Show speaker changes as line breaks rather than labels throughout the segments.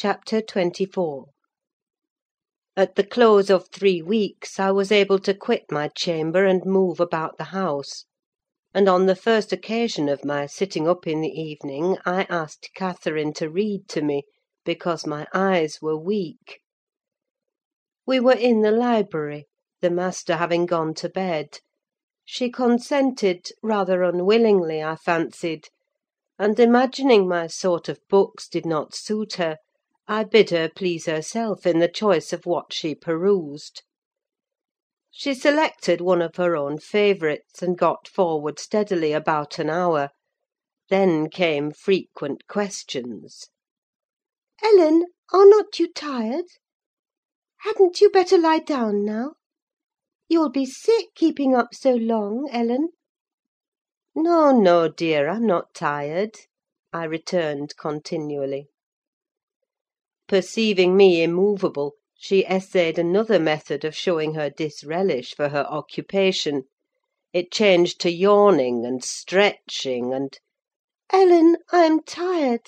CHAPTER XXIV At the close of three weeks I was able to quit my chamber and move about the house; and on the first occasion of my sitting up in the evening I asked Catherine to read to me, because my eyes were weak. We were in the library, the master having gone to bed: she consented, rather unwillingly, I fancied; and imagining my sort of books did not suit her, I bid her please herself in the choice of what she perused. She selected one of her own favourites, and got forward steadily about an hour: then came frequent questions. "Ellen, are not you tired? Hadn't you better lie down now? You'll be sick, keeping up so long, Ellen." "No, no, dear, I'm not tired," I returned continually. Perceiving me immovable, she essayed another method of showing her disrelish for her occupation: it changed to yawning and stretching, and— "Ellen, I'm tired."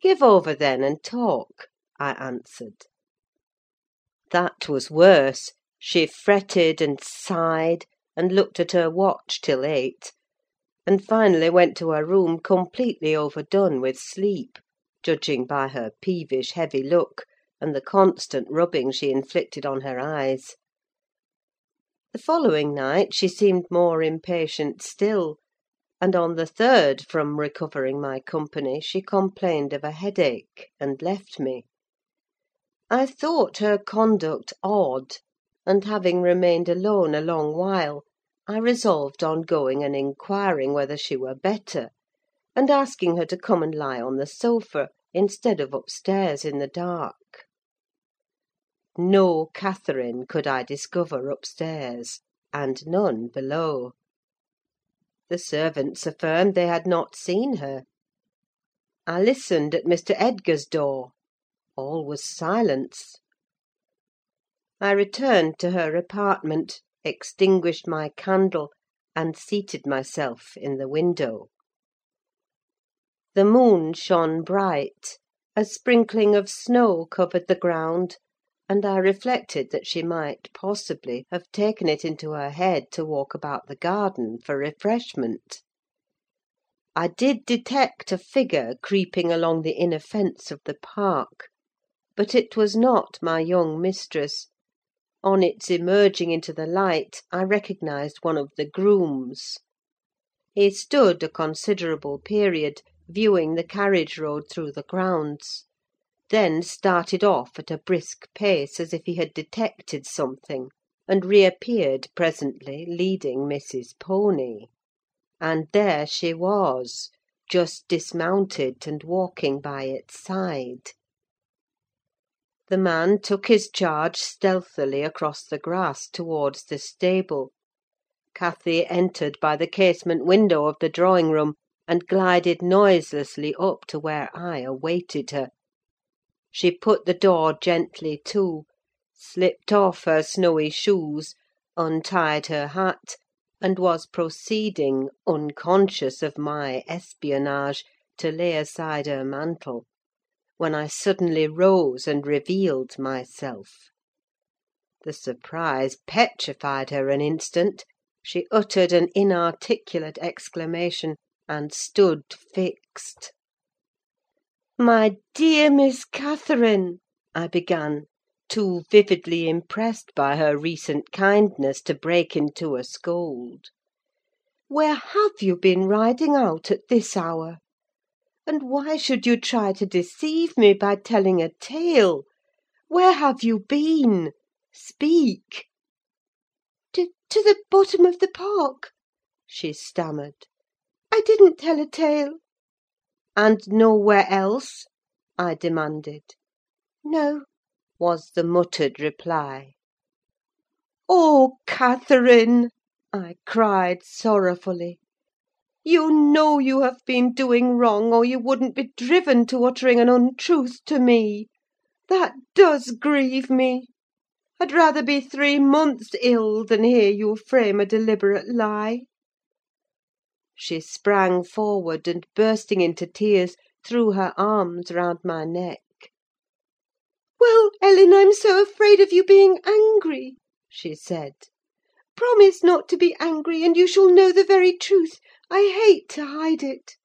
"Give over, then, and talk," I answered. That was worse: she fretted and sighed, and looked at her watch till eight; and finally went to her room completely overdone with sleep, judging by her peevish, heavy look, and the constant rubbing she inflicted on her eyes. The following night she seemed more impatient still; and on the third from recovering my company she complained of a headache, and left me. I thought her conduct odd; and having remained alone a long while, I resolved on going and inquiring whether she were better, and asking her to come and lie on the sofa, instead of upstairs in the dark. No Catherine could I discover upstairs, and none below. The servants affirmed they had not seen her. I listened at Mr. Edgar's door: all was silence. I returned to her apartment, extinguished my candle, and seated myself in the window. The moon shone bright; a sprinkling of snow covered the ground, and I reflected that she might, possibly, have taken it into her head to walk about the garden for refreshment. I did detect a figure creeping along the inner fence of the park; but it was not my young mistress: on its emerging into the light, I recognised one of the grooms. He stood a considerable period, viewing the carriage road through the grounds; then started off at a brisk pace, as if he had detected something, and reappeared presently leading Miss's pony. And there she was, just dismounted, and walking by its side. The man took his charge stealthily across the grass towards the stable. Cathy entered by the casement window of the drawing room, and glided noiselessly up to where I awaited her. She put the door gently to, slipped off her snowy shoes, untied her hat, and was proceeding, unconscious of my espionage, to lay aside her mantle, when I suddenly rose and revealed myself. The surprise petrified her an instant: she uttered an inarticulate exclamation, and stood fixed. "My dear Miss Catherine," I began, too vividly impressed by her recent kindness to break into a scold, "where have you been riding out at this hour? And why should you try to deceive me by telling a tale? Where have you been? Speak!" "To the bottom of the park," she stammered. "I didn't tell a tale." "And nowhere else?" I demanded. "No," was the muttered reply. "Oh, Catherine!" I cried, sorrowfully, "you know you have been doing wrong, or you wouldn't be driven to uttering an untruth to me. That does grieve me. I'd rather be three months ill than hear you frame a deliberate lie." She sprang forward, and bursting into tears, threw her arms round my neck.
"Well, Ellen, I'm so afraid of you being angry," she said. "Promise not to be angry, and you shall know the very truth. I hate to hide it."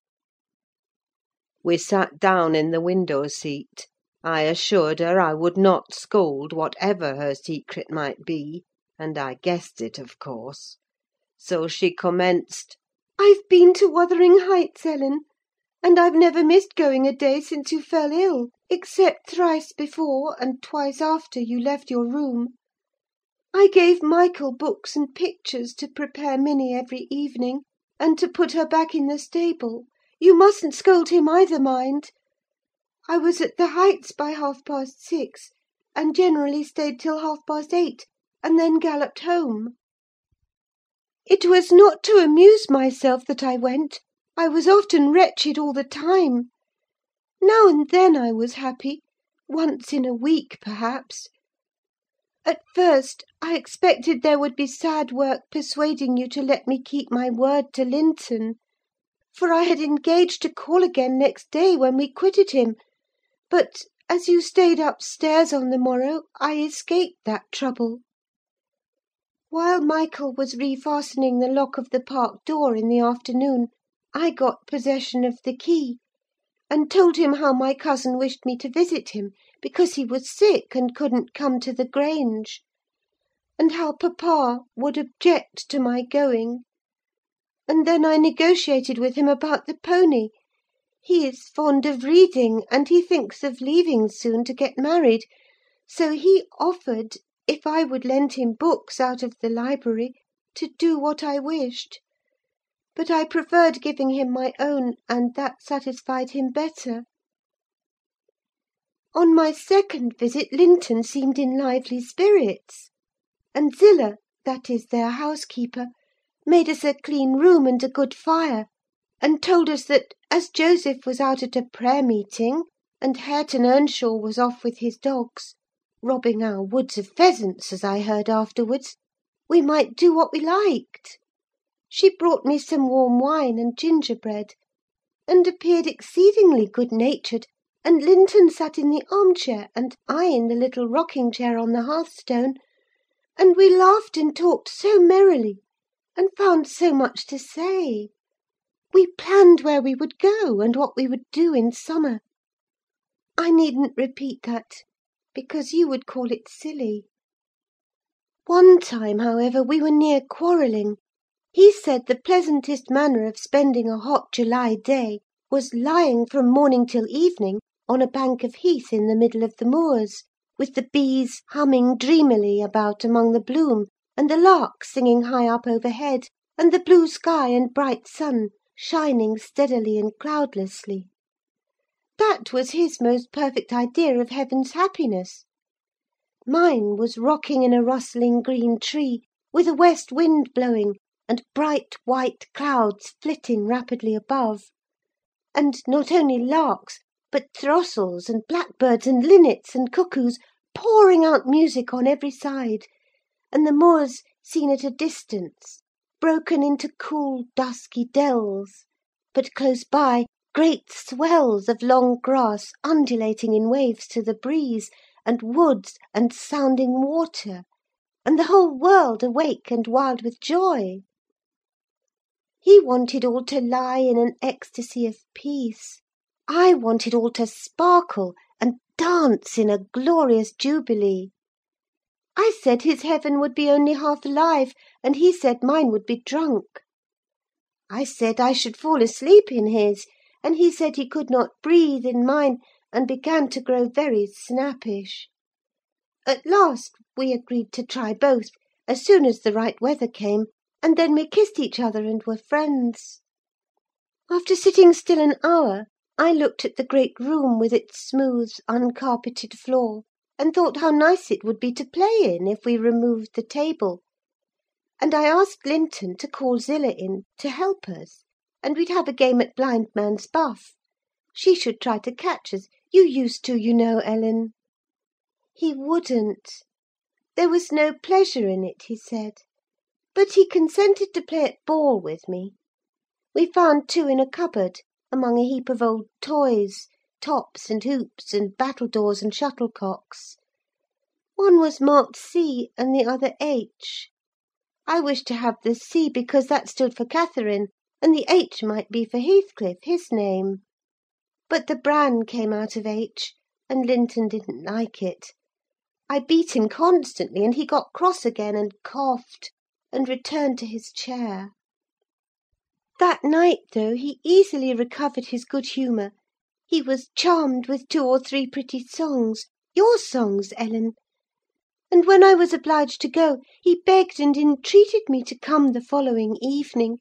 We sat down in the window seat. I assured her I would not scold, whatever her secret might be; and I guessed it, of course. So she commenced—
"I've been to Wuthering Heights, Ellen; and I've never missed going a day since you fell ill, except thrice before, and twice after, you left your room. I gave Michael books and pictures to prepare Minny every evening, and to put her back in the stable: you mustn't scold him either, mind! I was at the Heights by half past six, and generally stayed till half past eight, and then galloped home. It was not to amuse myself that I went: I was often wretched all the time. Now and then I was happy: once in a week, perhaps. At first, I expected there would be sad work persuading you to let me keep my word to Linton; for I had engaged to call again next day when we quitted him; but, as you stayed upstairs on the morrow, I escaped that trouble. While Michael was refastening the lock of the park door in the afternoon, I got possession of the key, and told him how my cousin wished me to visit him, because he was sick, and couldn't come to the Grange; and how papa would object to my going; and then I negotiated with him about the pony: he is fond of reading, and he thinks of leaving soon to get married; so he offered, if I would lend him books out of the library, to do what I wished. But I preferred giving him my own, and that satisfied him better. On my second visit Linton seemed in lively spirits; and Zillah, that is, their housekeeper, made us a clean room and a good fire, and told us that, as Joseph was out at a prayer meeting, and Hareton Earnshaw was off with his dogs, robbing our woods of pheasants, as I heard afterwards, we might do what we liked. She brought me some warm wine and gingerbread, and appeared exceedingly good natured; and Linton sat in the arm chair, and I in the little rocking chair on the hearthstone; and we laughed and talked so merrily, and found so much to say. We planned where we would go, and what we would do in summer. I needn't repeat that, because you would call it silly. One time, however, we were near quarrelling. He said the pleasantest manner of spending a hot July day was lying from morning till evening on a bank of heath in the middle of the moors, with the bees humming dreamily about among the bloom, and the lark singing high up overhead, and the blue sky and bright sun shining steadily and cloudlessly. That was his most perfect idea of heaven's happiness. Mine was rocking in a rustling green tree, with a west wind blowing, and bright white clouds flitting rapidly above; and not only larks, but throstles, and blackbirds, and linnets, and cuckoos, pouring out music on every side; and the moors seen at a distance, broken into cool dusky dells; but close by, great swells of long grass undulating in waves to the breeze, and woods, and sounding water, and the whole world awake and wild with joy. He wanted all to lie in an ecstasy of peace; I wanted all to sparkle and dance in a glorious jubilee. I said his heaven would be only half alive, and he said mine would be drunk. I said I should fall asleep in his, and he said he could not breathe in mine, and began to grow very snappish. At last we agreed to try both, as soon as the right weather came, and then we kissed each other and were friends. After sitting still an hour, I looked at the great room with its smooth, uncarpeted floor, and thought how nice it would be to play in if we removed the table; and I asked Linton to call Zillah in, to help us, and we'd have a game at blind man's buff. She should try to catch us: you used to, you know, Ellen. He wouldn't. There was no pleasure in it, he said. But he consented to play at ball with me. We found two in a cupboard, among a heap of old toys, tops and hoops, and battledores and shuttlecocks. One was marked C, and the other H. I wished to have the C because that stood for Catherine, and the H might be for Heathcliff, his name. But the bran came out of H, and Linton didn't like it. I beat him constantly, and he got cross again, and coughed, and returned to his chair. That night, though, he easily recovered his good humour: he was charmed with two or three pretty songs—your songs, Ellen; and when I was obliged to go, he begged and entreated me to come the following evening,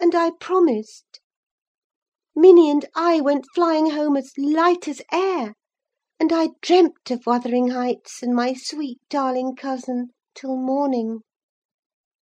and I promised. Minny and I went flying home as light as air, and I dreamt of Wuthering Heights and my sweet darling cousin till morning.